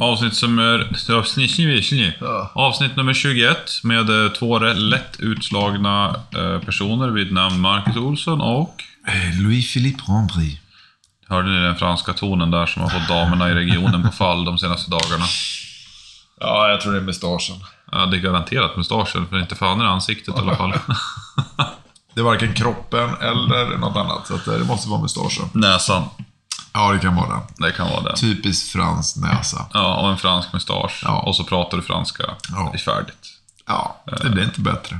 Avsnitt som är... Avsnitt, Ja. avsnitt nummer 21 med eh, två lätt utslagna eh, personer vid namn Marcus Olsson och... Eh, Louis-Philippe Rambry. Hörde ni den franska tonen där som har fått damerna i regionen på fall de senaste dagarna? Ja, jag tror det är mustaschen. Ja, det är garanterat mustaschen, för inte fan är det ansiktet i alla fall. Det är varken kroppen eller något annat, så det måste vara mustaschen. Näsan, Ja, det kan vara den. det kan vara det. Typiskt fransk näsa. Ja, och en fransk mustasch. Ja. Och så pratar du franska. Ja. Det är färdigt. Ja, det blir inte bättre.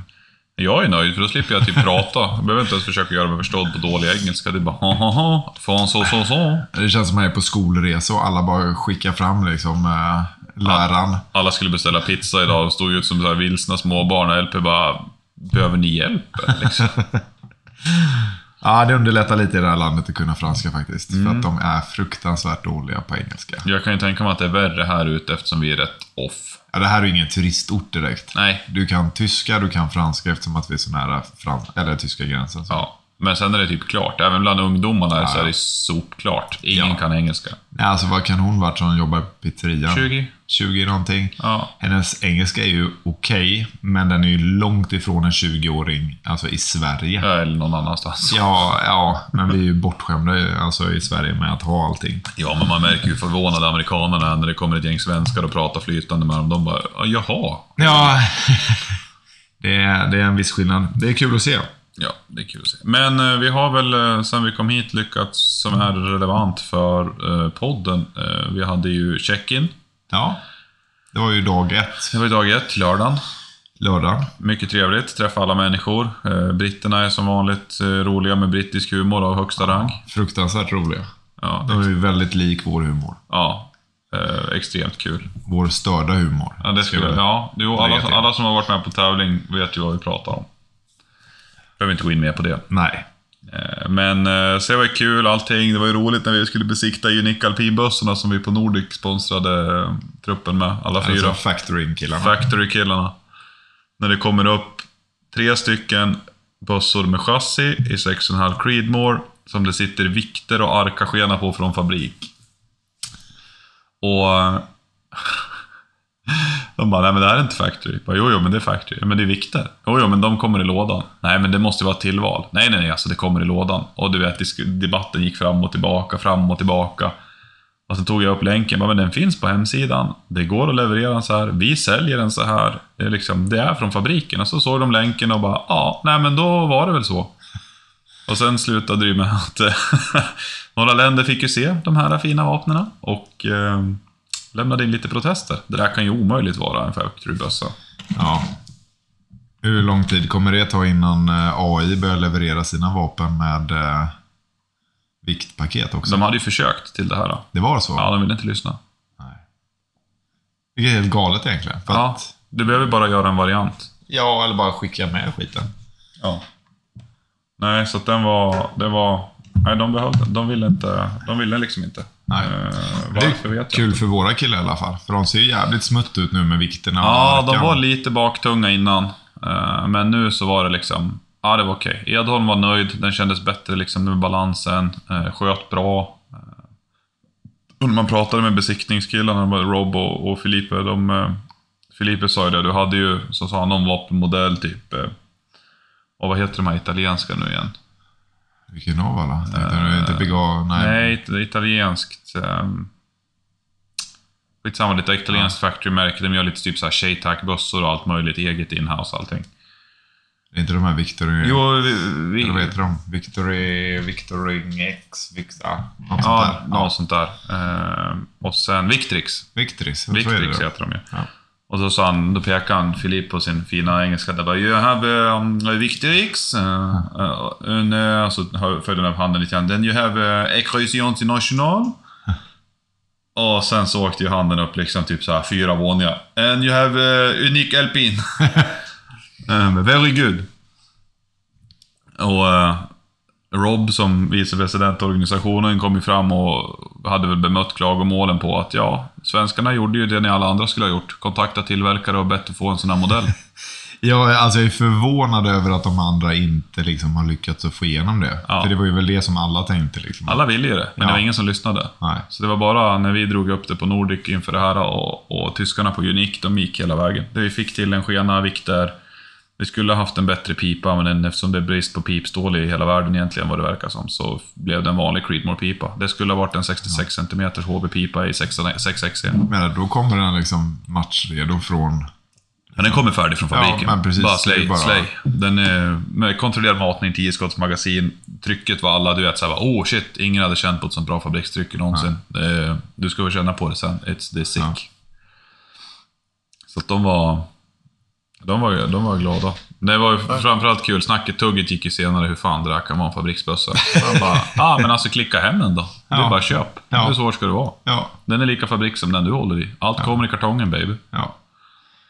Jag är nöjd, för då slipper jag typ prata. Jag behöver inte ens försöka göra mig förstådd på dålig engelska. Det är bara ha ha ha, fan så så så. Det känns som att jag är på skolresa och alla bara skickar fram liksom eh, läraren. Alla skulle beställa pizza idag och stod ut som så här vilsna småbarn och LP bara Behöver ni hjälp? Liksom. Ja, det underlättar lite i det här landet att kunna franska faktiskt. För att de är fruktansvärt dåliga på engelska. Jag kan ju tänka mig att det är värre här ute eftersom vi är rätt off. Ja, det här är ju ingen turistort direkt. Nej, Du kan tyska, du kan franska eftersom att vi är så nära frans eller tyska gränsen. Så. ja. Men sen är det typ klart. Även bland ungdomarna så Ja. är det sopklart. Ingen Ja. kan engelska. Nej, alltså vad kan hon varit som jobbar i pizzerian? 20? 20 någonting. Ja. Hennes engelska är ju okej, men den är ju långt ifrån en 20-åring, alltså i Sverige. Eller någon annanstans. Ja, ja, men vi är ju bortskämda alltså, i Sverige med att ha allting. Ja, men man märker ju förvånade amerikanerna är när det kommer ett gäng svenskar och pratar flytande med dem. De bara, "Ja, jaha. Ja, det är, det är en viss skillnad. Det är kul att se. Ja, det är kul att se. Men eh, vi har väl eh, sen vi kom hit lyckats, som är relevant för eh, podden. Eh, vi hade ju check-in. Ja, det var ju dag ett, Det var ju dag ett, lördagen. lördag. Mycket trevligt, träffa alla människor. Eh, britterna är som vanligt eh, roliga med brittisk humor av högsta rang. Fruktansvärt roliga. Ja, De är ju väldigt lik vår humor. ja eh, extremt kul. Vår störda humor. Ja, det skulle, ja jo, alla, alla som har varit med på tävling vet ju vad vi pratar om. Behöver inte gå in mer på det. Nej. Eh, Men eh, så det var kul allting. Det var ju roligt när vi skulle besikta Unique Alpinbussarna som vi på Nordic sponsrade eh, truppen med. Alla fyra. Alltså factoring-killarna. Factory-killarna. När det kommer upp tre stycken bussor med chassi i 6,5 Creedmoor som det sitter vikter och arkaskena på från fabrik. Och... De bara, nej men det här är inte Factory. Jag bara, jo, jo, men det är Factory. Men det är vikter. Jo, jo, men de kommer i lådan. Nej, men det måste vara ett tillval. Nej, nej, nej, alltså det kommer i lådan. Och du vet, debatten gick fram och tillbaka, fram och tillbaka. Och så tog jag upp länken, bara, men den finns på hemsidan. Det går att leverera den så här. Vi säljer den så här. Det är, liksom, det är från fabriken. Och så såg de länken och bara, ja, nej men då var det väl så. Och sen slutade det ju med att några länder fick ju se de här fina vapnena och eh, lämnade in lite protester. Det där kan ju omöjligt vara en factory-bössa. Ja. Hur lång tid kommer det ta innan eh, AI börjar leverera sina vapen med eh, viktpaket också? De hade ju försökt till det här. Då. Det var så? Ja, de ville inte lyssna. Det är helt galet egentligen. För Ja, att, du behöver bara göra en variant. ja, eller bara skicka med skiten. Ja. Nej, så att den var... Det var nej, de behövde De ville inte... De ville liksom inte. Nej. Eh, varför vet jag kul inte. för våra killar i alla fall. För de ser ju jävligt smutt ut nu med vikterna. Ja, de var lite baktunga innan. Eh, Men nu så var det liksom... Ja, det var okej. Edholm var nöjd. Den kändes bättre liksom med balansen. eh, Sköt bra. Och när man pratade med besiktningskillarna, Rob och, och Filipe, de... Filipe sa ju det, du hade ju, så sa han, någon vapenmodell typ... Och vad heter de här italienska nu igen? Vilken av alla? Du inte bega... Nej. Nej, it- italienskt. Um, skitsamma, lite italienskt factory-märke. De gör lite typ såhär Shaytac-bössor och allt möjligt eget inhouse allting. Det är inte de här Victory... Jo, vi... vi Eller vad heter de? Victory... Victory X... Victor, ja, något sånt ja, där. något sånt där. Ehm, och sen Victrix. Victrix. är det Victrix heter de ju. Ja. Och då sa han, då pekade han Filip på sin fina engelska. Där bara, you have um, Victrix. Uh, uh, and, uh, så följde han upp handen lite grann. Then you have uh, Ecrosion International. Och sen så åkte ju handen upp liksom typ så här fyra våningar. And you have uh, Unique Alpin. um, very good. Och uh, Rob som vicepresident i organisationen kom ju fram och hade väl bemött klagomålen på att ja, svenskarna gjorde ju det ni alla andra skulle ha gjort. Kontakta tillverkare och bett att få en sån här modell. Ja, alltså jag är förvånad över att de andra inte liksom har lyckats att få igenom det. Ja. För det var ju väl det som alla tänkte. Liksom. Alla ville ju det, men det Ja. var ingen som lyssnade. Nej. Så det var bara när vi drog upp det på Nordic inför det här och, och tyskarna på Unique, de gick hela vägen. Det vi fick till en skena vikter. Vi skulle ha haft en bättre pipa, men den- eftersom det är brist på pipstål i hela världen egentligen, vad det verkar som, så blev det en vanlig Creedmoor-pipa. Det skulle ha varit en 66 cm HB-pipa i 6XE. Men då kommer den liksom matchredo från... Men den kommer färdig från fabriken. Ja, men precis. Bara slay, bara- slay. Den är med kontrollerad matning, 10 skotts magasin. Trycket var alla, du vet såhär, oh shit, ingen hade känt på ett sånt bra fabrikstryck någonsin. Är- du ska väl känna på det sen. It's the sick. Ja. Så att de var... De var, de var glada. Det var ju framförallt kul, snacket, tugget gick ju senare, hur fan där kan vara en fabriksbössa. Man bara, ah men alltså klicka hem den då. Är Ja. bara köp. Ja. Hur svårt ska det vara? Ja, Den är lika fabrik som den du håller i. Allt kommer i kartongen baby. ja.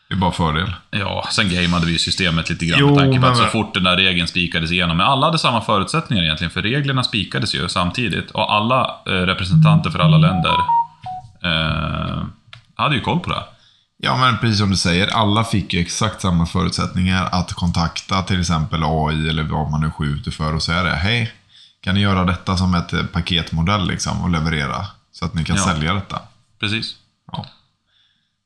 Det är bara fördel. Ja, sen gameade vi systemet lite grann Jo, med tanke på att så fort den där regeln spikades igenom. Men alla hade samma förutsättningar egentligen, för reglerna spikades ju samtidigt. Och alla eh, representanter för alla länder eh, hade ju koll på det. Ja, men precis som du säger, alla fick ju exakt samma förutsättningar att kontakta till exempel AI eller vad man nu skjuter för och säga det. Hej, kan ni göra detta som ett eh, paketmodell liksom och leverera? Så att ni kan Ja. sälja detta. Precis. Ja.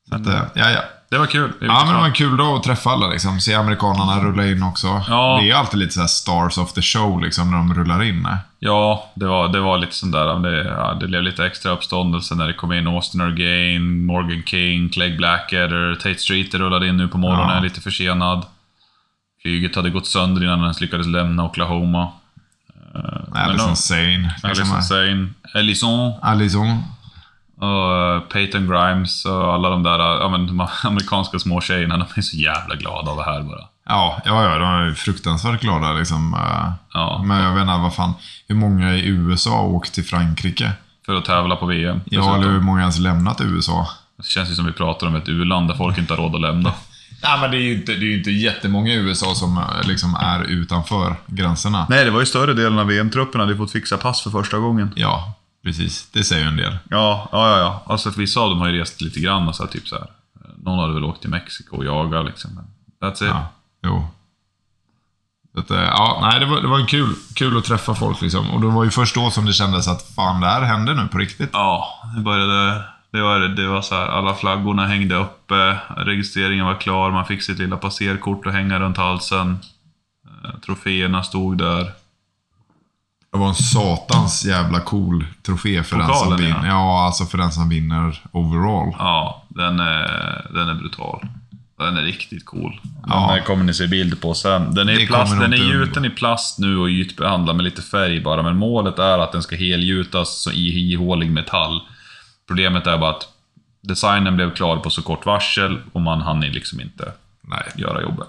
Så att, eh, ja, ja. Det var kul. Det Ja, men det var en kul dag att träffa alla liksom. Se amerikanerna rulla in också. Ja. Det är ju alltid lite så här stars of the show liksom när de rullar in. eh. Ja, det var, det var lite sån där, det, ja, det blev lite extra uppståndelse när det kom in Austin Orgain, Morgan King, Clegg Blackadder, Tate Streeter rullade in nu på morgonen, Ja. lite försenad. Flyget hade gått sönder innan den ens lyckades lämna Oklahoma. Allison då- Sane. Insane, Ellison, Allison. Och eh, Peyton Grimes och alla de där ja, men, de amerikanska små tjejerna, de är så jävla glada av det här bara. Ja, ja, ja, de är fruktansvärt glada liksom. eh. Ja. Men jag vet inte, vad fan. Hur många i USA har åkt till Frankrike? För att tävla på VM. Ja, eller hur många ens lämnat USA? Det känns ju som vi pratar om ett u-land där folk inte har råd att lämna. Nej, men det är ju inte, det är ju inte jättemånga i USA som eh, liksom är utanför gränserna. Nej, det var ju större delen av VM-truppen hade fått fixa pass för första gången. Ja, precis. Det säger ju en del. Ja, ja, ja. Alltså vissa av dem har ju rest lite grann och så här, typ så här. Någon hade väl åkt till Mexiko och jagat liksom. That's it. Ja, jo. Att, eh, ja, nej, det var, det var kul, kul att träffa folk liksom. Och det var ju först då som det kändes att fan, det här händer nu på riktigt. Ja, det började... Det var, det var så här, alla flaggorna hängde uppe, registreringen var klar, man fick sitt lilla passerkort att hänga runt halsen. Eh, Troféerna stod där. Det var en satans jävla cool trofé för den som vinner. ja. Ja, alltså för den som vinner overall. Ja, den är, den är brutal. Den är riktigt cool. Ja. Den här kommer ni se bild på sen. Den är, i plast, den är gjuten i plast nu och ytbehandlad med lite färg bara, men målet är att den ska helgjutas i ihålig metall. Problemet är bara att designen blev klar på så kort varsel och man hann liksom inte Nej. göra jobbet.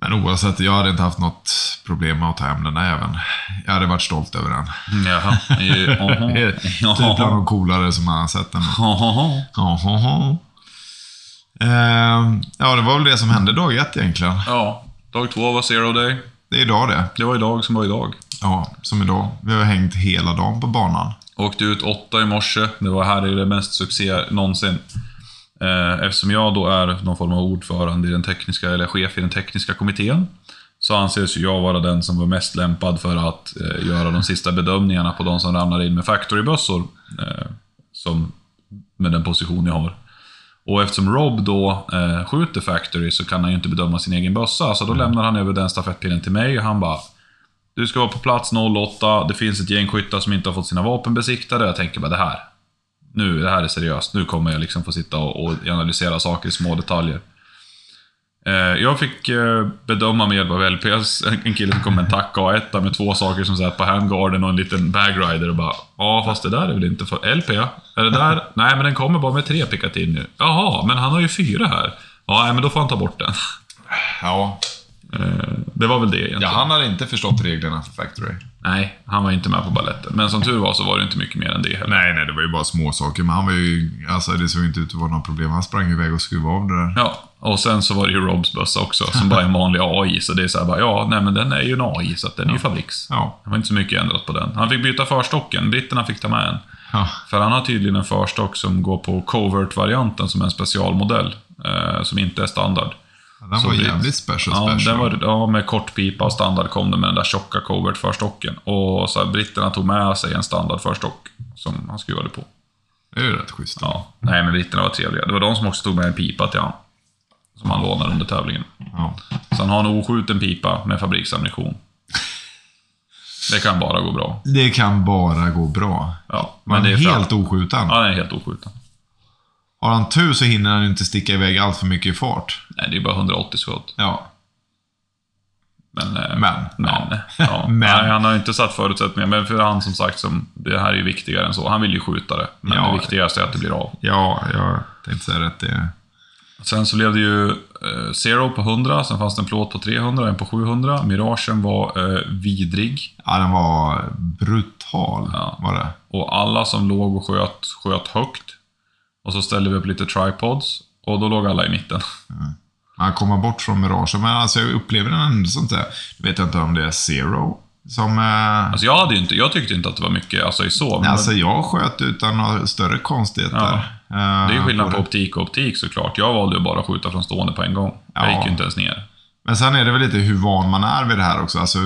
Men oavsett, jag hade inte haft något problem med att ta hem den där även. Jag hade varit stolt över den. Jaha. typ bland de coolare som man har sett den. Ehm, Ja, det var väl det som hände dag ett egentligen. Ja, dag två var zero day. Det är idag det. Det var idag som var idag. Ja, som idag. Vi har hängt hela dagen på banan. Åkte ut åtta i morse. Det var här är det mest succé någonsin. Eh, Eftersom jag då är någon form av ordförande i den tekniska, eller chef i den tekniska kommittén, så anses jag vara den som var mest lämpad för att eh, göra de sista bedömningarna på de som ramlar in med factorybössor. Eh, som, med den position jag har. Och eftersom Rob då eh, skjuter Factory så kan han ju inte bedöma sin egen bössa, så då lämnar han över den stafettpinnen till mig och han bara Du ska vara på plats 08, det finns ett gäng skyttar som inte har fått sina vapen besiktade. Jag tänker bara det här. Nu, det här är seriöst. Nu kommer jag liksom få sitta och, och analysera saker i små detaljer. Eh, jag fick eh, bedöma med hjälp av LPS, en- en kille som kom med en tack A1 med två saker som satt på handgarden och en liten bagrider och bara Ja, fast det där är väl inte för LP? Är det där? Nej, men den kommer bara med tre Picatinny. Jaha, men han har ju fyra här. Ja, nej, men då får han ta bort den. Ja. Eh, det var väl det egentligen. ja, han hade inte förstått reglerna för Factory. Nej, han var inte med på balletten. Men som tur var så var det inte mycket mer än det heller. Nej, nej, det var ju bara små saker. Men han var ju... Alltså, det såg inte ut att vara något problem. Han sprang iväg och skruvade av det där. Ja, och sen så var det ju Robs bössa också, som bara är en vanlig AI. Så det är så här bara, ja, nej men den är ju en AI, så att den är ju fabriks. Ja. Det var inte så mycket ändrat på den. Han fick byta förstocken, britterna fick ta med en. Ja. För han har tydligen en förstock som går på covert-varianten, som är en specialmodell. Eh, som inte är standard. Den var jävligt special Ja, special. den var, ja, med kort pipa och standard kom det med den där tjocka covert förstocken. Och så här, britterna tog med sig en standard förstock som han skruvade på. Det är ju rätt schysst. Ja, nej men britterna var trevliga. Det var de som också tog med en pipa till han. Som han lånade under tävlingen. Ja. Så han har en oskjuten pipa med fabriksammunition. Det kan bara gå bra. Det kan bara gå bra. Ja, Men det är fram- helt oskjuten. Ja, den är helt oskjuten. Har han tur så hinner han inte sticka iväg allt för mycket i fart. Nej, det är bara 180 skott. Ja. Men, eh, Men, men, ja. ja. Men. Nej, han har ju inte satt förutsättningar. Men för han som sagt, som, det här är ju viktigare än så. Han vill ju skjuta det. Men Ja. det viktigaste är att det blir av. Ja, jag tänkte säga rätt det. Sen så blev det ju eh, Zero på 100, sen fanns det en plåt på 300 och en på 700. Miragen var eh, vidrig. Ja, den var brutal. Ja. Var det. Och alla som låg och sköt, sköt högt. Och så ställde vi upp lite tripods. Och då låg alla i mitten. Man kommer bort från Mirage, men alltså jag upplever den ändå sånt där. Jag vet inte om det är Zero som... Eh, Alltså jag, hade inte, jag tyckte inte att det var mycket alltså, i så. Men alltså jag sköt utan några större konstigheter. Ja. Eh, det är ju skillnad på optik och optik såklart. Jag valde ju bara att skjuta från stående på en gång. Jag Ja. gick ju inte ens ner. Men sen är det väl lite hur van man är vid det här också. Alltså,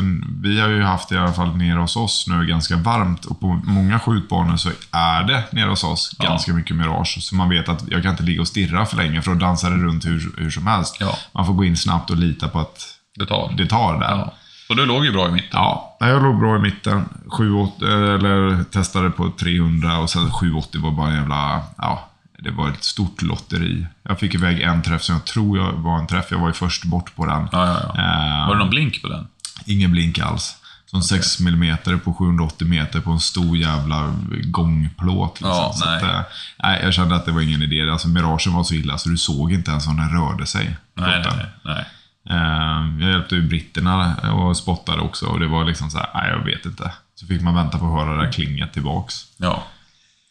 vi har ju haft i alla fall nere hos oss nu ganska varmt och på många skjutbanor så är det nere hos oss Ja. ganska mycket Mirage. Så man vet att jag kan inte ligga och stirra för länge för då dansar det runt hur, hur som helst. Ja. Man får gå in snabbt och lita på att Det tar. det tar där. Ja. Och du låg ju bra i mitten. Ja, jag låg bra i mitten. 780, eller testade på 300 och sen 780 var bara en jävla... Ja, det var ett stort lotteri. Jag fick iväg en träff som jag tror jag var en träff. Jag var ju först bort på den. Ja, ja, ja. Eh, Var det någon blink på den? Ingen blink alls. Som 6 mm på 780 meter på en stor jävla gångplåt. Liksom. Ja, så nej. Att, eh, nej, jag kände att det var ingen idé. Alltså, miragen var så illa så du såg inte ens om den rörde sig. Nej, nej, nej. Eh, Jag hjälpte ju britterna och spottade också och det var liksom så här, nej jag vet inte. Så fick man vänta på att höra det där klinget tillbaks. Ja.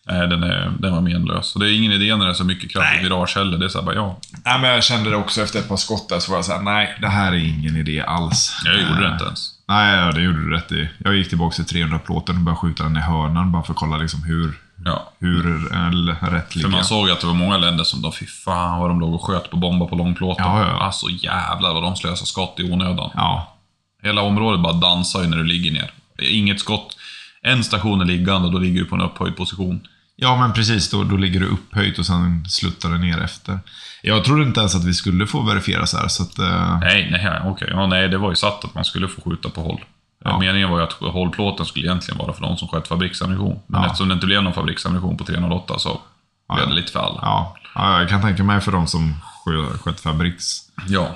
Nej, den, är, den var menlös. Och det är ingen idé när det är så mycket kraft i virage heller. Det är såhär bara, ja. Nej men jag kände det också efter ett par skott där så var jag såhär, nej det här är ingen idé alls. Jag gjorde det Eh, inte ens. Nej, ja, det gjorde du rätt i. Jag gick tillbaka till 300-plåten och började skjuta den i hörnan bara för att kolla liksom hur, Ja. hur eh, rätt För ligger. man såg att det var många länder som, de, fy fan vad de låg och sköt på bomba på långplåten. Ja, ja. Alltså jävlar vad de slösade skott i onödan. Ja, Hela området bara dansar ju när du ligger ner. Inget skott. En station är liggande och då ligger du på en upphöjd position. Ja men precis. Då, då ligger du upphöjt och sen sluttar det ner efter. Jag trodde inte ens att vi skulle få verifiera så här, så att... eh, Nej, nej, okej. Ja, nej, det var ju satt att man skulle få skjuta på håll. Ja. Meningen var ju att hållplåten skulle egentligen vara för de som sköt fabriksammunition. Men Ja. eftersom det inte blev någon fabriksammunition på 308 så blev det lite för alla. Ja, ja, jag kan tänka mig för de som skö- sköt fabriks. Ja.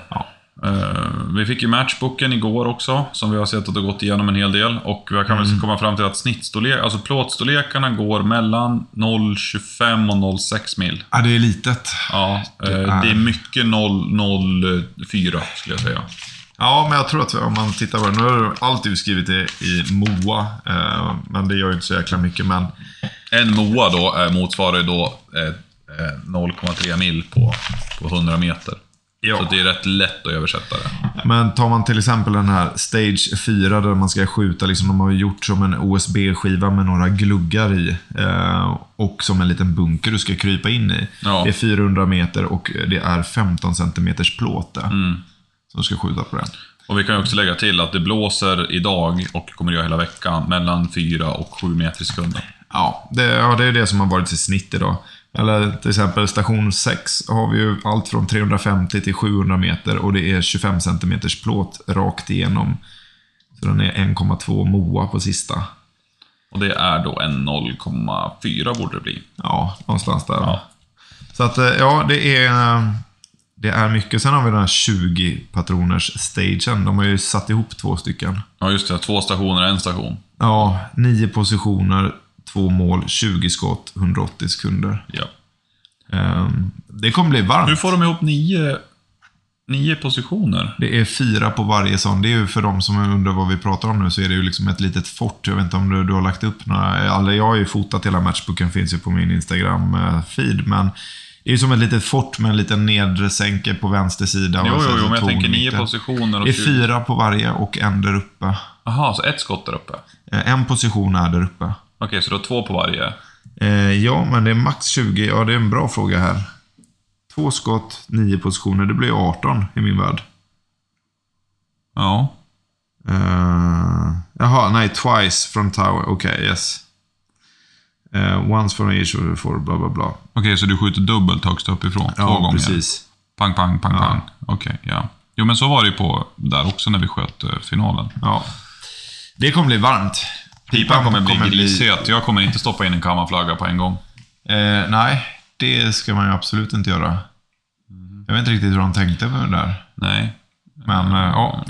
Eh, vi fick ju matchboken igår också, som vi har sett att det har gått igenom en hel del. Och vi kan Mm. väl komma fram till att snittstorlek, alltså plåtstorlekarna går mellan 0,25 och 0,6 mil. Ja, det är litet. Ja, eh, det är- är mycket 0,04 skulle jag säga. Ja, men jag tror att om man tittar på det. Nu har du alltid skrivit det i MOA, eh, men det gör ju inte så jäkla mycket. Men En MOA då eh, motsvarar ju då eh, eh, 0,3 mil på, på 100 meter. Ja. Så det är rätt lätt att översätta det. Men tar man till exempel den här Stage 4 där man ska skjuta, liksom, de har gjort som en OSB-skiva med några gluggar i. Eh, och som en liten bunker du ska krypa in i. Ja. Det är 400 meter och det är 15 centimeters plåt där. Mm. Som du ska skjuta på den. Och vi kan ju också lägga till att det blåser idag och kommer göra hela veckan mellan 4 och 7 meter i sekunden. Ja det, ja, det är det som har varit i snitt idag. Eller till exempel station 6 har vi ju allt från 350 till 700 meter och det är 25 centimeters plåt rakt igenom. Så den är 1,2 MOA på sista. Och det är då en 0,4 borde det bli. Ja, någonstans där. Ja. Så att, eh, ja, det är, det är mycket. Sen har vi den här 20 patroners stagen. De har ju satt ihop två stycken. Ja, just det. Två stationer, en station. Ja, nio positioner, två mål, 20 skott, 180 sekunder. Ja. Ehm, Det kommer bli varmt. Hur får de ihop nio, nio positioner? Det är fyra på varje sån. Det är ju för de som undrar vad vi pratar om nu så är det ju liksom ett litet fort. Jag vet inte om du, du har lagt upp några. Jag har ju fotat hela matchboken, finns ju på min Instagram-feed. Men det är ju som ett litet fort med en liten nedre sänke på vänster sida. Jo, jo, jo, men jag tänker nio positioner och Det är 20. fyra på varje och en där uppe. Jaha, så ett skott där uppe? Eh, En position är där uppe. Okej, så då två på varje? Eh, ja, men det är max 20. Ja, det är en bra fråga här. Två skott, nio positioner. Det blir 18 i min värld. Ja. Uh, jaha, nej. Twice from tower. Okej, okay, yes. Uh, once from each for bla bla bla. Okej, okay, så du skjuter dubbelt högst uppifrån? Ja, två gånger? precis. Pang, pang, pang, ja. pang. Okej, okay, ja. Jo, men så var det ju på där också när vi sköt uh, finalen. Ja. Det kommer bli varmt. Pipan kommer, kommer bli grishet. Bli... Jag kommer inte stoppa in en kammarflagga på en gång. Eh, nej, det ska man ju absolut inte göra. Jag vet inte riktigt hur de tänkte med det där. Nej. Men eh, ja,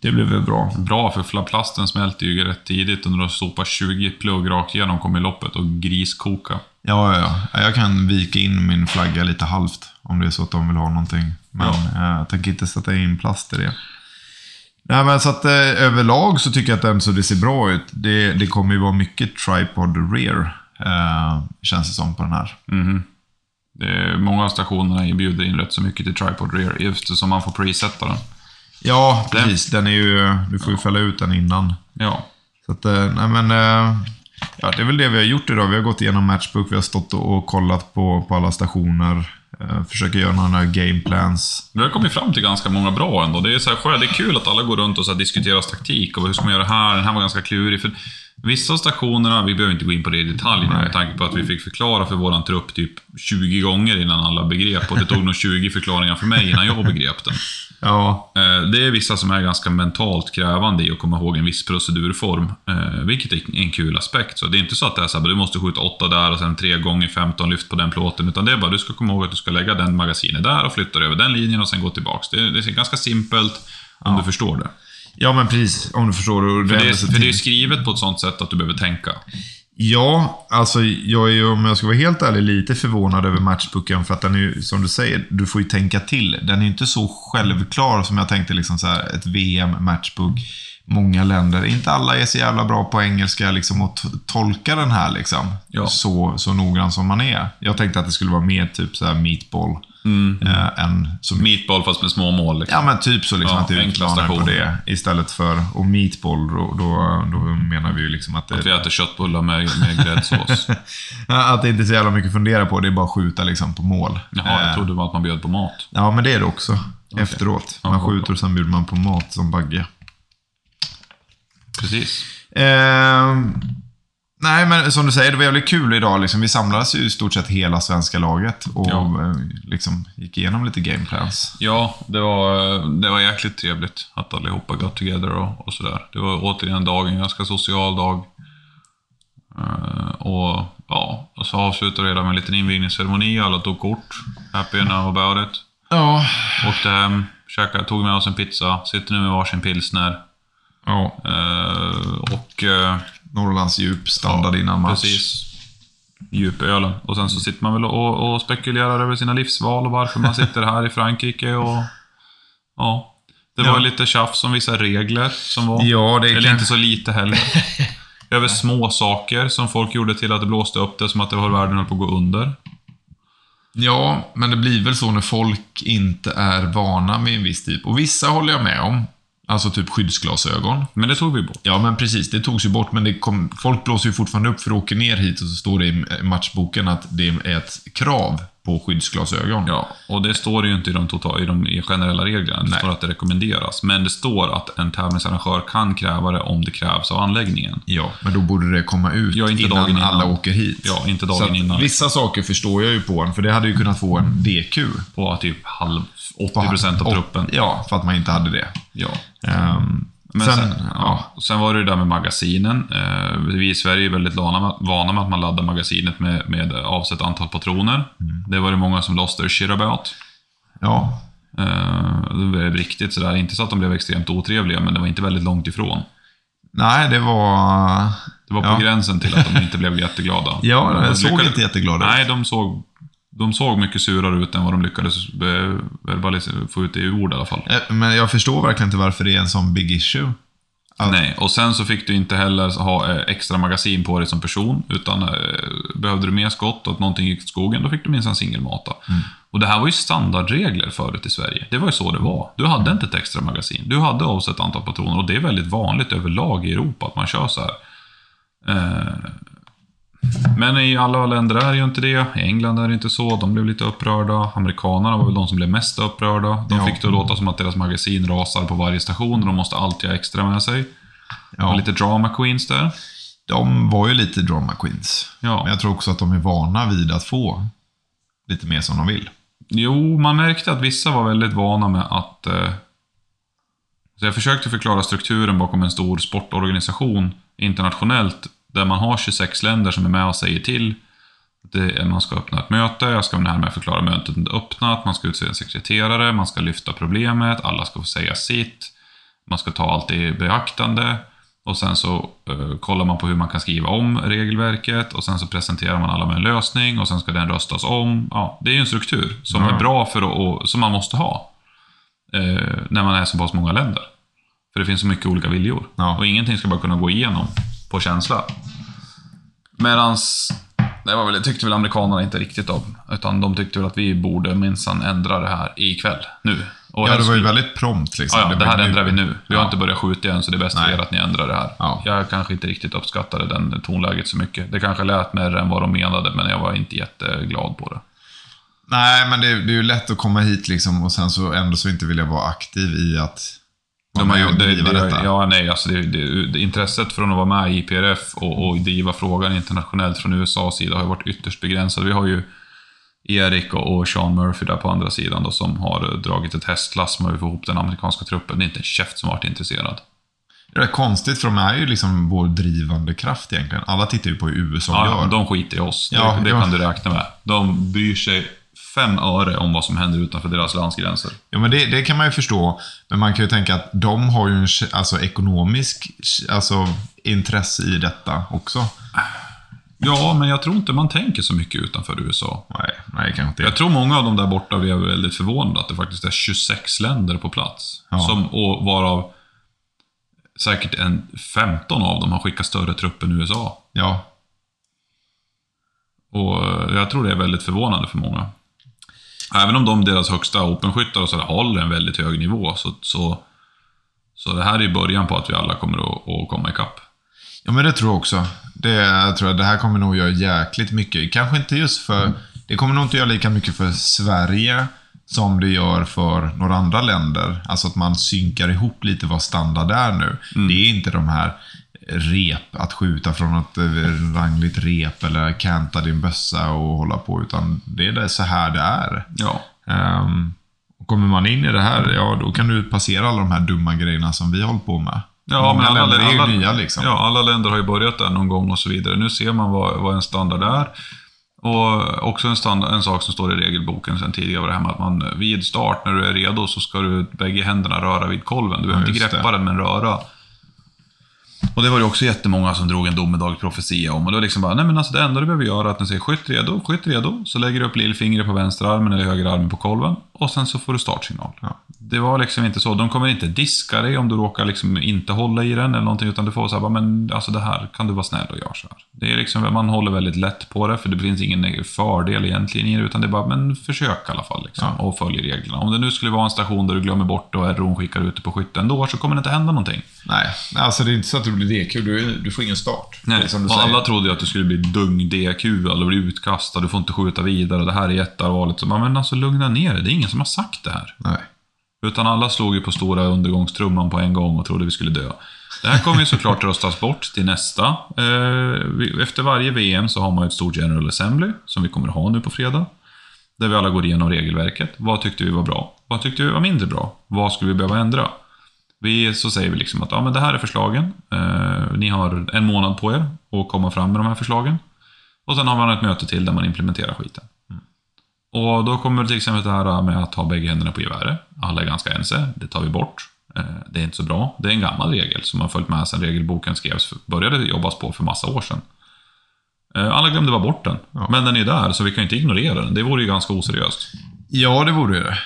det blev väl bra. Bra, för plasten smälter ju rätt tidigt och när du sopar 20 plugg rakt igenom kommer loppet och griskoka. Ja, ja, ja. Jag kan vika in min flagga lite halvt om det är så att de vill ha någonting. Men ja. jag tänker inte sätta in plast i det. Nej, men så att eh, överlag så tycker jag att den så det ser bra ut. Det, det kommer ju vara mycket tripod rear, eh, känns det som på den här. Mm. Är, många av stationerna bjuder in rätt så mycket till tripod rear, eftersom man får presetta den. Ja, precis. Den är ju, du får ju fälla ut den innan. Ja. Så att, eh, nej men... Eh, ja, det är väl det vi har gjort idag. Vi har gått igenom Matchbook, vi har stått och kollat på, på alla stationer. Eh, försöker göra några gameplans. Vi har kommit fram till ganska många bra ändå. Det är, så här, det är kul att alla går runt och så diskuterar taktik och hur ska man göra här? Den här var ganska klurig. För vissa stationerna, vi behöver inte gå in på det i detalj Nej. med tanke på att vi fick förklara för våran trupp typ 20 gånger innan alla begrep. Och det tog nog 20 förklaringar för mig innan jag begrep den. Ja. Eh, det är vissa som är ganska mentalt krävande i att komma ihåg en viss procedurform. Eh, vilket är en kul aspekt. Så det är inte så att det är så att du måste skjuta 8 där och sen 3 gånger 15 lyft på den plåten. Utan det är bara du ska komma ihåg att du ska lägga den magasinet där och flytta över den linjen och sen gå tillbaks. Det är, det är ganska simpelt om ja. du förstår det. Ja, men precis. Om du förstår det. För, det, för det är skrivet på ett sånt sätt att du behöver tänka. Ja, alltså jag är ju, om jag ska vara helt ärlig, lite förvånad över matchbooken. För att den är ju, som du säger, du får ju tänka till. Den är ju inte så självklar som jag tänkte, liksom så här, ett VM-matchbook. Många länder, inte alla är så jävla bra på engelska liksom, och tolka den här liksom, ja. så, så noggrant som man är. Jag tänkte att det skulle vara mer typ så här meatball. Mm. Äh, än som... Meatball fast med små mål. Liksom. Ja, men typ så. Liksom, ja, att det utmanar på det. Istället för, och meatball, då, då, då menar vi ju liksom att... Det, att vi äter köttbullar med, med gräddsås. att det inte är så jävla mycket att fundera på. Det är bara att skjuta liksom, på mål. Jaha, jag eh. trodde att man bjöd på mat. Ja, men det är det också. Okay. Efteråt. Man ja, skjuter och sen bjuder man på mat som bagge. Precis. Eh, Nej, men som du säger, det var jävligt kul idag. Liksom. Vi samlades ju i stort sett hela svenska laget och ja. Eh, liksom, gick igenom lite gameplans. Ja, det var, det var jäkligt trevligt att allihopa got together och, och sådär. Det var återigen dag, en ganska social dag. Uh, och ja, och så avslutade det hela med en liten invigningsceremoni. Alla tog kort. Happy enough about it. Ja. Åkte hem, käkade, tog med oss en pizza. Sitter nu med varsin pilsner. Ja. Uh, och... Uh, Norrlands djup standard ja, innan match. Precis. Djupölen. Och sen så sitter man väl och, och spekulerar över sina livsval och varför man sitter här i Frankrike och... Ja. Det var ja. lite tjafs om vissa regler som var. Ja, det Eller kan... inte så lite heller. över små saker som folk gjorde till att det blåste upp det som att det var världen höll på att gå under. Ja, men det blir väl så när folk inte är vana med en viss typ. Och vissa håller jag med om. Alltså typ skyddsglasögon. Men det tog vi bort. Ja, men precis. Det togs ju bort, men det kom, folk blåser ju fortfarande upp för att åka ner hit och så står det i matchboken att det är ett krav på skyddsglasögon. Ja, och det står ju inte i de, total, i de generella reglerna. Det Nej. står att det rekommenderas. Men det står att en tävlingsarrangör kan kräva det om det krävs av anläggningen. Ja, men då borde det komma ut ja, inte innan, innan alla åker hit. Ja, inte dagen så innan. Vissa saker förstår jag ju på en, för det hade ju kunnat få en DQ. På typ halv, 80% av truppen. Ja, för att man inte hade det. Ja. Um, men sen, sen, ja. sen var det det där med magasinen. Eh, vi i Sverige är väldigt vana, vana med att man laddar magasinet med, med avsett antal patroner. Mm. Det var det många som lost their shit about. Ja. Eh, det blev riktigt sådär, inte så att de blev extremt otrevliga, men det var inte väldigt långt ifrån. Nej, det var... Det var på ja. gränsen till att de inte blev jätteglada. ja, de såg lyckades, inte jätteglada ut. Nej, de såg de såg mycket surare ut än vad de lyckades få ut i ord i alla fall. Eh, men jag förstår verkligen inte varför det är en sån big issue. Att... Nej, och sen så fick du inte heller ha eh, extra magasin på dig som person. Utan eh, behövde du mer skott och att någonting gick åt skogen, då fick du minsann singelmata. Mm. Och det här var ju standardregler förut i Sverige. Det var ju så det var. Du hade inte ett extra magasin. Du hade avsett antal patroner och det är väldigt vanligt överlag i Europa att man kör så här. Men i alla länder är ju inte det. I England är det inte så. De blev lite upprörda. Amerikanerna var väl de som blev mest upprörda. De Ja. fick det att låta som att deras magasin rasar på varje station och de måste alltid ha extra med sig. Ja, Och lite drama queens där. De var ju lite drama queens. Ja. Men jag tror också att de är vana vid att få lite mer som de vill. Jo, man märkte att vissa var väldigt vana med att... Eh, så jag försökte förklara strukturen bakom en stor sportorganisation internationellt, där man har 26 länder som är med och säger till. att Det, man ska öppna ett möte, jag ska härmed förklara mötet öppnat, man ska utse en sekreterare, man ska lyfta problemet, alla ska få säga sitt, man ska ta allt i beaktande. Och sen så eh, kollar man på hur man kan skriva om regelverket och sen så presenterar man alla med en lösning och sen ska den röstas om. Ja, det är ju en struktur som Ja. är bra för att, och, som man måste ha. Eh, när man är så pass många länder. För det finns så mycket olika viljor. Ja. Och ingenting ska bara kunna gå igenom på känsla. Medans, det var väl, tyckte väl amerikanerna inte riktigt om. Utan de tyckte väl att vi borde minsann ändra det här ikväll, nu. Och Ja, det var ju väldigt prompt liksom. Ja, ja, det här nu. ändrar vi nu. Vi har Ja. inte börjat skjuta än, så det är bäst för er att ni ändrar det här. Ja. Jag kanske inte riktigt uppskattade den tonläget så mycket. Det kanske lät mer än vad de menade, men jag var inte jätteglad på det. Nej, men det, det är ju lätt att komma hit liksom och sen så ändå så inte vilja vara aktiv i att De har ju, det, det, detta. ja, nej, alltså det, det, intresset från att vara med i IPRF och, och driva frågan internationellt från USAs sida har ju varit ytterst begränsat. Vi har ju Erik och, Sean Murphy där på andra sidan då, som har dragit ett hästlass med att få ihop den amerikanska truppen. Det är inte en käft som har varit intresserad. Det är konstigt för de är ju liksom vår drivande kraft egentligen. Alla tittar ju på hur USA Ja, gör. de skiter i oss. Ja, det det ja. kan du räkna med. De bryr sig fem öre om vad som händer utanför deras landsgränser. Ja, men det, det kan man ju förstå. Men man kan ju tänka att de har ju en alltså, ekonomisk alltså, intresse i detta också. Ja, men jag tror inte man tänker så mycket utanför USA. Nej, nej kanske inte. Jag tror många av de där borta blev väldigt förvånade att det faktiskt är 26 länder på plats. Ja. Som, och varav säkert en 15 av dem har skickat större trupp än USA. Ja, Och eh, jag tror det är väldigt förvånande för många. Även om de, deras högsta openskyttar och sådär håller en väldigt hög nivå, så, så, så det här är ju början på att vi alla kommer att, att komma ikapp. Ja, men det tror jag också. Det, jag tror att det här kommer nog göra jäkligt mycket. Kanske inte just för... Det kommer nog inte göra lika mycket för Sverige som det gör för några andra länder. Alltså att man synkar ihop lite vad standard är nu. Det är inte de här rep, att skjuta från ett eh, rangligt rep eller kanta din bössa och hålla på, utan det är så här det är. Ja. Um, och kommer man in i det här, ja då kan du passera alla de här dumma grejerna som vi håller på med. Ja, Många men alla, länder är ju alla, nya liksom. Ja, alla länder har ju börjat där någon gång och så vidare. Nu ser man vad, vad en standard är. Och också en, standard, en sak som står i regelboken sedan tidigare var det här med att man vid start, när du är redo, så ska du bägge händerna röra vid kolven. Du behöver inte just greppa det. den, men röra. Och det var det också jättemånga som drog en domedagsprofetia om. Och det var liksom bara, nej men alltså det enda du behöver göra är att den säger skytt redo, skytt redo. Så lägger du upp lillfingret på vänsterarmen eller höger armen på kolven. Och sen så får du startsignal. Ja. Det var liksom inte så. De kommer inte diska dig om du råkar liksom inte hålla i den eller någonting. Utan du får så här, men alltså det här kan du vara snäll och göra så här. Det är liksom, man håller väldigt lätt på det, för det finns ingen fördel egentligen i det. Utan det är bara, men försök i alla fall liksom, Ja. och följ reglerna. Om det nu skulle vara en station där du glömmer bort och RO'n skickar ut det på skytten då, så kommer det inte hända någonting. Nej, alltså det är inte så att det blir DQ. Du, du får ingen start. Nej, som du och säger. alla trodde ju att du skulle bli dung-DQ eller bli utkastad, du får inte skjuta vidare, det här är jätteallvarligt. Så men alltså lugna ner dig, det är ingen som har sagt det här. Nej. Utan alla slog ju på stora undergångstrumman på en gång och trodde vi skulle dö. Det här kommer ju såklart röstas bort till nästa. Eh, efter varje VM så har man ju ett stort General Assembly, som vi kommer att ha nu på fredag. Där vi alla går igenom regelverket. Vad tyckte vi var bra? Vad tyckte vi var mindre bra? Vad skulle vi behöva ändra? Vi, så säger vi liksom att ja, men det här är förslagen. Eh, ni har en månad på er att komma fram med de här förslagen. Och sen har man ett möte till där man implementerar skiten. Och då kommer till exempel det här med att ha bägge händerna på geväret. Alla är ganska ense, det tar vi bort. Eh, Det är inte så bra. Det är en gammal regel som har följt med sedan regelboken skrevs, började jobbas på för massa år sedan. Eh, Alla glömde bara bort den. Ja. Men den är där, så vi kan inte ignorera den. Det vore ju ganska oseriöst. Ja, det vore det.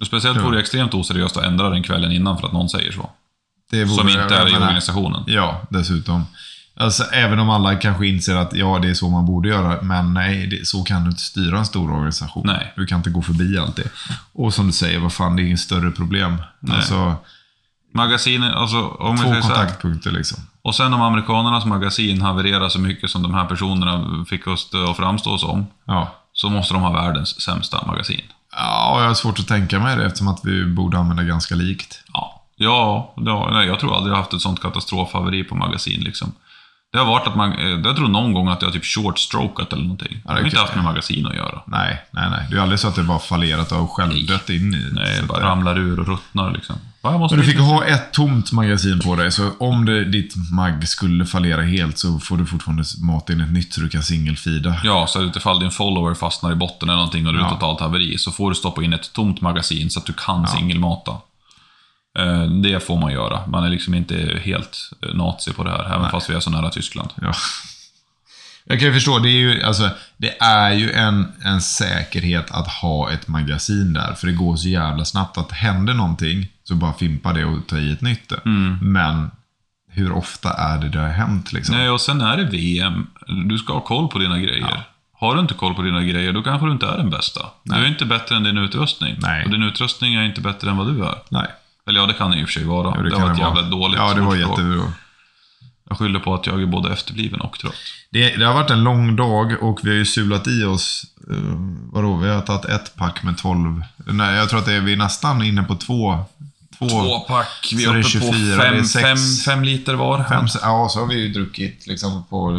Och speciellt vore det extremt oseriöst att ändra den kvällen innan för att någon säger så. det vore Som inte är i organisationen. Ja, dessutom. Alltså, även om alla kanske inser att ja, det är så man borde göra, men nej, det, så kan du inte styra en stor organisation. Nej. Du kan inte gå förbi allt det. Och som du säger, vad fan, det är inget större problem. Nej. Alltså, Magasinet, alltså om två säger så här. kontaktpunkter liksom. Och sen om amerikanernas magasin havererar så mycket som de här personerna fick oss att framstå som, Ja. så måste de ha världens sämsta magasin. Ja, jag har svårt att tänka mig det eftersom att vi borde använda ganska likt. Ja, ja det- nej, jag tror aldrig jag har haft ett sånt katastrofhaveri på magasin. Liksom. Det har varit att man, eh, jag tror någon gång att jag typ short-strokat eller någonting. Ja, det har inte haft med magasin att göra. Nej, nej, nej. Det är aldrig så att det bara fallerat och självdött in i. Nej, det bara det- ramlar ur och ruttnar liksom. Måste Men du fick ha ett tomt magasin på dig, så om det, ditt mag skulle fallera helt så får du fortfarande mata in ett nytt så du kan singelfida. Ja, så att ifall din follower fastnar i botten eller någonting och du är Ja. totalt haveri, så får du stoppa in ett tomt magasin så att du kan singelmata. Eh, Det får man göra. Man är liksom inte helt eh, nazi på det här, även fast vi är så nära Tyskland. Ja. Jag kan ju förstå, det är ju, alltså, det är ju en, en säkerhet att ha ett magasin där. För det går så jävla snabbt att händer någonting så bara fimpa det och ta i ett nytt. Men hur ofta är det det har hänt liksom? Nej, och sen är det VM. Du ska ha koll på dina grejer. Har du inte koll på dina grejer, då kanske du inte är den bästa. Du är inte bättre än din utrustning. Nej. Och din utrustning är inte bättre än vad du är. Nej. Eller ja, det kan det i och för sig vara. Jo, det, kan var ett jävla dåligt Ja, det var jättebra. Jag skyller på att jag är både efterbliven och trött. Det, det har varit en lång dag och vi har ju sulat i oss, uh, vadå, vi har tagit ett pack med 12. Nej, jag tror att det är, vi är nästan inne på två. Två, Två pack. Vi är det är uppe 24, på det fem, sex. fem, fem liter var. fem, ja, så har vi ju druckit liksom på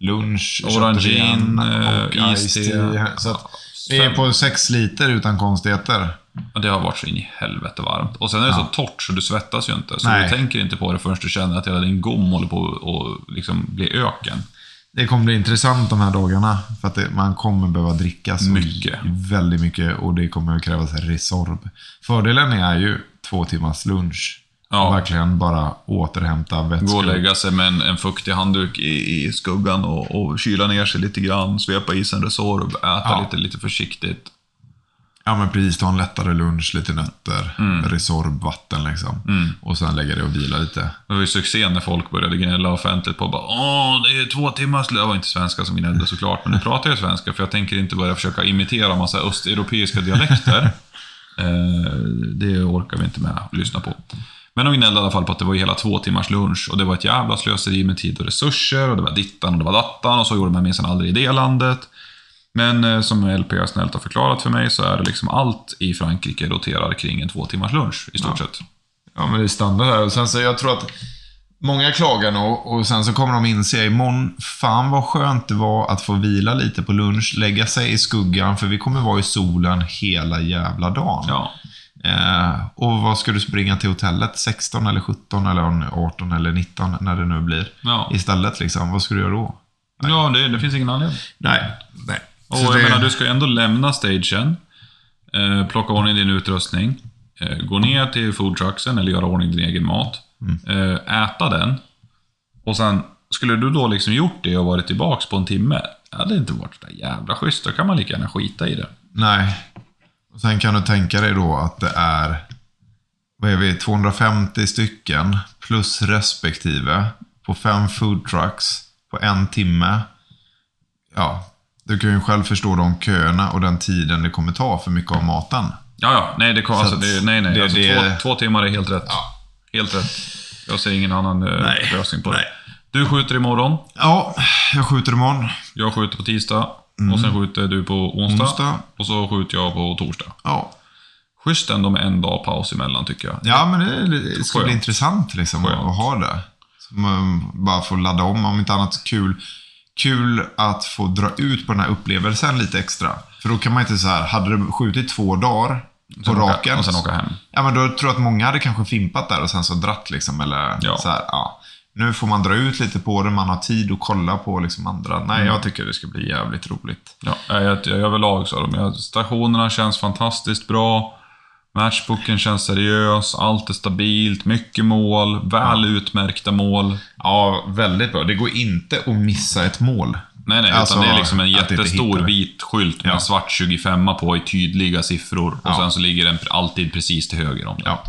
lunch. Orangin, och eh, iste. tea. Så att vi är på sex liter utan konstigheter. Och det har varit så in i helvete varmt. Och sen är det så torrt så du svettas ju inte. Så Nej. du tänker inte på det förrän du känner att hela din gom håller på att liksom bli öken. Det kommer bli intressant de här dagarna. För att det, man kommer behöva dricka så Mycket. väldigt mycket och det kommer att krävas Resorb. Fördelen är ju två timmars lunch. Ja. Verkligen bara återhämta vätskor. Gå och lägga sig med en, en fuktig handduk i, i skuggan och, och kyla ner sig lite grann. Svepa i sig en Resorb, äta Ja. lite, lite försiktigt. Ja men precis, ta en lättare lunch, lite nötter, Mm. Resorb, vatten liksom. Och sen lägga det och vila lite. Det var ju succé när folk började gnälla offentligt på bara Åh, det är två timmars. Det var inte svenska som gnällde såklart, men nu pratar jag svenska för jag tänker inte börja försöka imitera massa östeuropeiska dialekter. eh, det orkar vi inte med att lyssna på. Men de gnällde i alla fall på att det var hela två timmars lunch och det var ett jävla slöseri med tid och resurser och det var dittan och det var dattan och så gjorde man minsann aldrig i det landet. Men eh, som LP snällt har förklarat för mig så är det liksom allt i Frankrike roterar kring en två timmars lunch i stort sett. Ja men det är standard här. Och sen så jag tror att många klagar nog och sen så kommer de inse imorgon, fan vad skönt det var att få vila lite på lunch, lägga sig i skuggan, för vi kommer vara i solen hela jävla dagen. Ja. Eh, och vad ska du springa till hotellet? 16 eller 17 eller 18 eller 19 när det nu blir. Ja. Istället liksom, vad ska du göra då? Ja, det, det finns ingen anledning. Nej. Nej. Och jag det- menar, du ska ju ändå lämna stagen, eh, plocka ordning din utrustning, eh, gå ner till foodtrucksen eller göra ordning din egen mat, eh, äta den. Och sen, skulle du då liksom gjort det och varit tillbaks på en timme, det hade inte varit så jävla schysst. Då kan man lika gärna skita i det. Nej. Och sen kan du tänka dig då att det är vad är vi, 250 stycken plus respektive på fem food trucks på en timme. Ja, du kan ju själv förstå de köerna och den tiden det kommer ta för mycket av maten. Ja, ja. Nej, det, kom, alltså, det, nej, nej. det- alltså, det- Två, två timmar är helt rätt. Helt rätt. Jag ser ingen annan eh, Nej. lösning på det. Nej. Du skjuter imorgon. Ja, jag skjuter imorgon. Jag skjuter på tisdag. Och sen skjuter du på onsdag. Mm. Onsdag. Och så skjuter jag på torsdag. Ja, Schysst ändå med en dag paus emellan tycker jag. ja men det, det ska bli intressant liksom att, Skönt. att ha det. Så man bara får ladda om, om inte annat kul. Kul att få dra ut på den här upplevelsen lite extra. För då kan man inte så här, hade du skjutit två dagar på Sen åka- raken. Och sen åka hem. Ja, men då tror jag att många hade kanske fimpat där och sen så dratt liksom. Eller Ja. så här, ja. Nu får man dra ut lite på det, man har tid att kolla på liksom andra. Nej, Mm. jag tycker det ska bli jävligt roligt. Ja, jag, jag, jag, överlag så. De, jag, stationerna känns fantastiskt bra. Matchbooken känns seriös. Allt är stabilt. Mycket mål. Väl utmärkta mål. Ja, väldigt bra. Det går inte att missa ett mål. Nej, nej, Alltså, utan det är liksom en jättestor vit skylt med Ja. svart 25 på i tydliga siffror. Och Ja. sen så ligger den alltid precis till höger om den. Ja.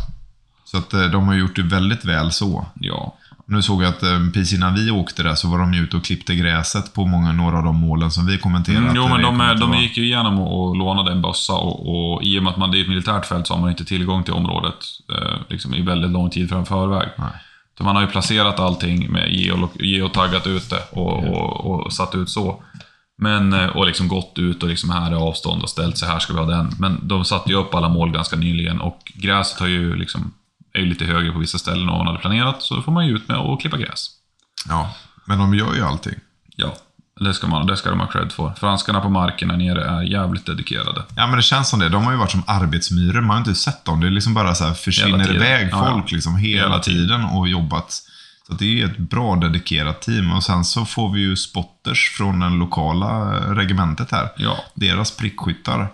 Så att eh, de har gjort det väldigt väl så. Ja. Nu såg jag att eh, precis innan vi åkte där så var de ju ute och klippte gräset på många, några av de målen som vi kommenterade. Mm, jo, men de, de gick ju igenom och, och lånade en bössa och, och i och med att man, det är ett militärt fält så har man inte tillgång till området eh, liksom, i väldigt lång tid fram förväg. Nej. Så man har ju placerat allting med geo- geotaggat ut det och, och, och satt ut så. Men, eh, och liksom gått ut och liksom här är avstånd och ställt sig här ska vi ha den. Men de satte ju upp alla mål ganska nyligen och gräset har ju liksom, är ju lite högre på vissa ställen än vad man hade planerat. Så får man ju ut med och klippa gräs. Ja, men de gör ju allting. Ja, det ska, man, det ska de ha cred för. Franskarna på marken där nere är jävligt dedikerade. Ja, men det känns som det. De har ju varit som arbetsmyror. Man har inte sett dem. Det är liksom bara så här försvinner iväg Ja, ja. folk liksom hela, Hela tiden. och jobbat. Så att det är ett bra dedikerat team. Och sen så får vi ju spotters från den lokala regementet här. Ja. Deras prickskyttar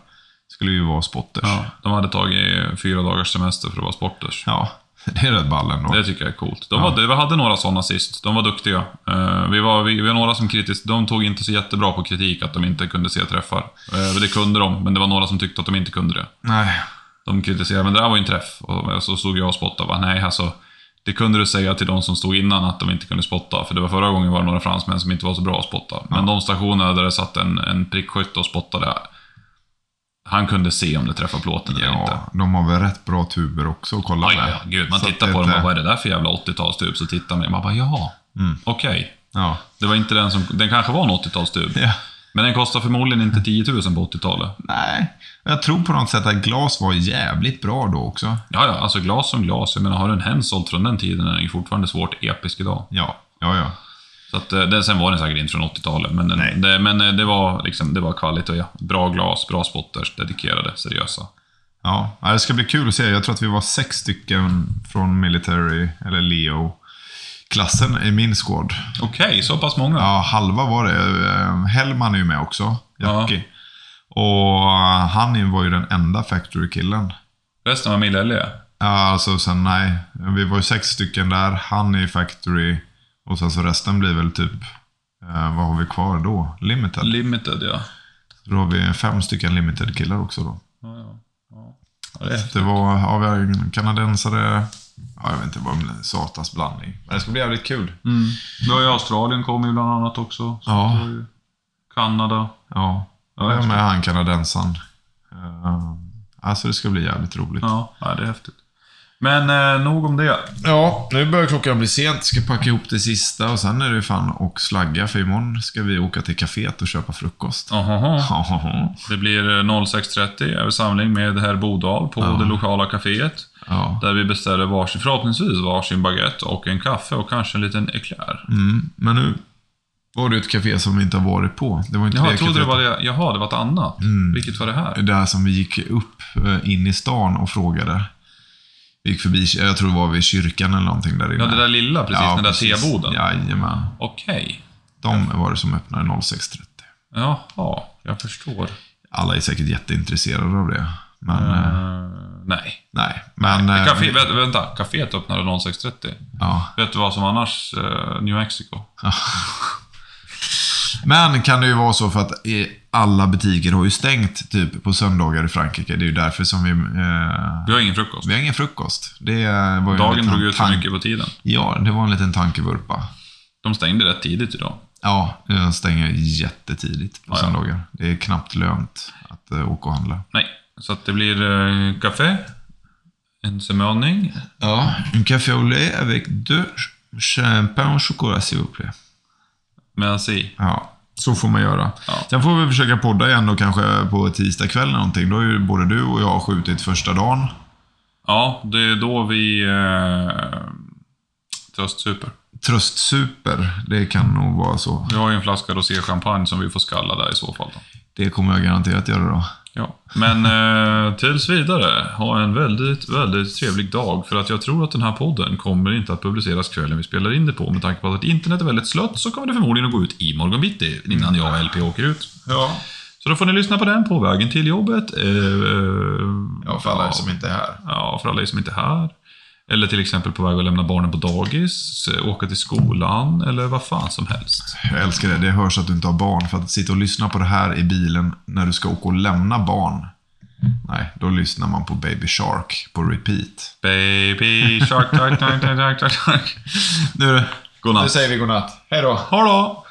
skulle ju vara spotters. ja. De hade tagit fyra dagars semester för att vara sporters. Ja, det är rätt ball ändå. Det tycker jag är coolt. De var, Vi hade några sådana sist. De var duktiga. Eh, vi, var, vi, vi var några som kritiskt, De tog inte så jättebra på kritik att de inte kunde se träffar. Uh, det kunde de, men det var några som tyckte att de inte kunde det. Nej. De kritiserade, men det där var ju en träff. Och så stod jag och spottade bara, nej alltså. Det kunde du säga till de som stod innan att de inte kunde spotta. För det var förra gången var det några fransmän som inte var så bra att spotta. Men de stationerna där det satt en, en prickskytt och spottade. Han kunde se om det träffade plåten eller inte. Ja, de har väl rätt bra tuber också att kolla Oj, med. ja, gud. Man Så tittar på dem och inte- bara, vad är det där för jävla 80-talstub? Så tittar man och man bara, jaha. Okej. Ja. Det var inte den som... Den kanske var en 80-talstub. ja. Men den kostar förmodligen inte 10 000 på 80-talet. Nej, jag tror på något sätt att glas var jävligt bra då också. Ja, ja, alltså glas som glas. Jag menar, har du en Hensoldt från den tiden är den ju fortfarande svårt episk idag. Ja, ja, ja. Så att, eh, den, sen var den säkert inte från 80-talet, men, den, det, men eh, det var liksom, det var kvalitet. Ja. Bra glas, bra spotters, dedikerade, seriösa. Ja, ja, det ska bli kul att se. Jag tror att vi var sex stycken från Military, eller Leo-klassen i min squad. Okej, så pass många. Ja, halva var det. Eh, Hellman är ju med också, Jackie. Och eh, han var ju den enda Factory-killen. Resten var Millelli. Ja, alltså sen nej. Vi var ju sex stycken där. Han är i Factory. Och sen så resten blir väl typ, eh, vad har vi kvar då? Limited. Limited, ja. Då har vi fem stycken Limited-killar också då. ja, ja. ja. det är Det var, ja, vi har en kanadensare. Ja, jag vet inte vad en satans blandning. Men det ska bli jävligt kul. Mm. Du har ju Australien kommer ju bland annat också. Så Ja. Kanada. Ja, Ja, jag är med han kanadensaren. Uh, alltså det ska bli jävligt roligt. Ja det är häftigt. Men eh, nog om det. nu börjar klockan bli sent. Ska packa ihop det sista och sen är det fan och slagga. För imorgon ska vi åka till kaféet och köpa frukost. Ja, Det blir eh, 06.30 är samling med herr Bodal på det lokala kaféet. ja. Där vi beställer varsin, förhoppningsvis varsin baguette och en kaffe och kanske en liten eclair. Mm. Men nu var det ett café som vi inte har varit på. Det var inte Jaha, det jag trodde det var det. Jaha, det var ett annat. Vilket var det här? Det där som vi gick upp eh, in i stan och frågade. Vi gick förbi, jag tror det var vid kyrkan eller någonting där inne. Ja, det där lilla precis, den där teboden. Jajamän. Okej. De var det som öppnade 06.30. Jaha, jag förstår. Alla är säkert jätteintresserade av det. Men, Eh, nej. nej. Men, eh, Café, vänta, vänta, kaféet öppnade 06.30. ja. Vet du vad som annars? New Mexico. Men kan det ju vara så för att eh, alla butiker har ju stängt typ på söndagar i Frankrike. Det är ju därför som vi... Eh, Vi har ingen frukost. vi har ingen frukost. Det var ju en Dagen drog ut för mycket på tiden. Ja, det var en liten tankevurpa. De stängde rätt tidigt idag. Ja, jag stänger jättetidigt på Ja, söndagar. Det är knappt lönt att uh, åka och handla. Nej, så att det blir eh, kaffe, en semöning. Ja, en café au lait avec deux champagne au chocolat s'il vous plaît. Merci. Ja, så får man göra. Ja. Sen får vi försöka podda igen då kanske på tisdag kväll eller någonting. Då är ju både du och jag skjutit första dagen. Ja, det är då vi eh, tröstsuper. Tröstsuper, det kan nog vara så. Vi har ju en flaska rosé-champagne som vi får skalla där i så fall. Då. Det kommer jag garanterat göra då. Ja. Men eh, tills vidare, ha en väldigt, väldigt trevlig dag. För att jag tror att den här podden kommer inte att publiceras kvällen vi spelar in det på. Med tanke på att internet är väldigt slött så kommer det förmodligen att gå ut i morgon bitti innan jag och LP åker ut. Ja. Så då får ni lyssna på den på vägen till jobbet. Eh, Ja, för alla er som inte är här. Ja, för alla som inte är här. Eller till exempel på väg att lämna barnen på dagis, eh, åka till skolan eller vad fan som helst. Jag älskar det. Det hörs att du inte har barn. För att sitta och lyssna på det här i bilen när du ska åka och lämna barn. Nej, då lyssnar man på Baby Shark på repeat. Baby shark, shark, shark, shark, shark, shark. Nu, Godnatt. säger vi godnatt. Hej då. Ha då!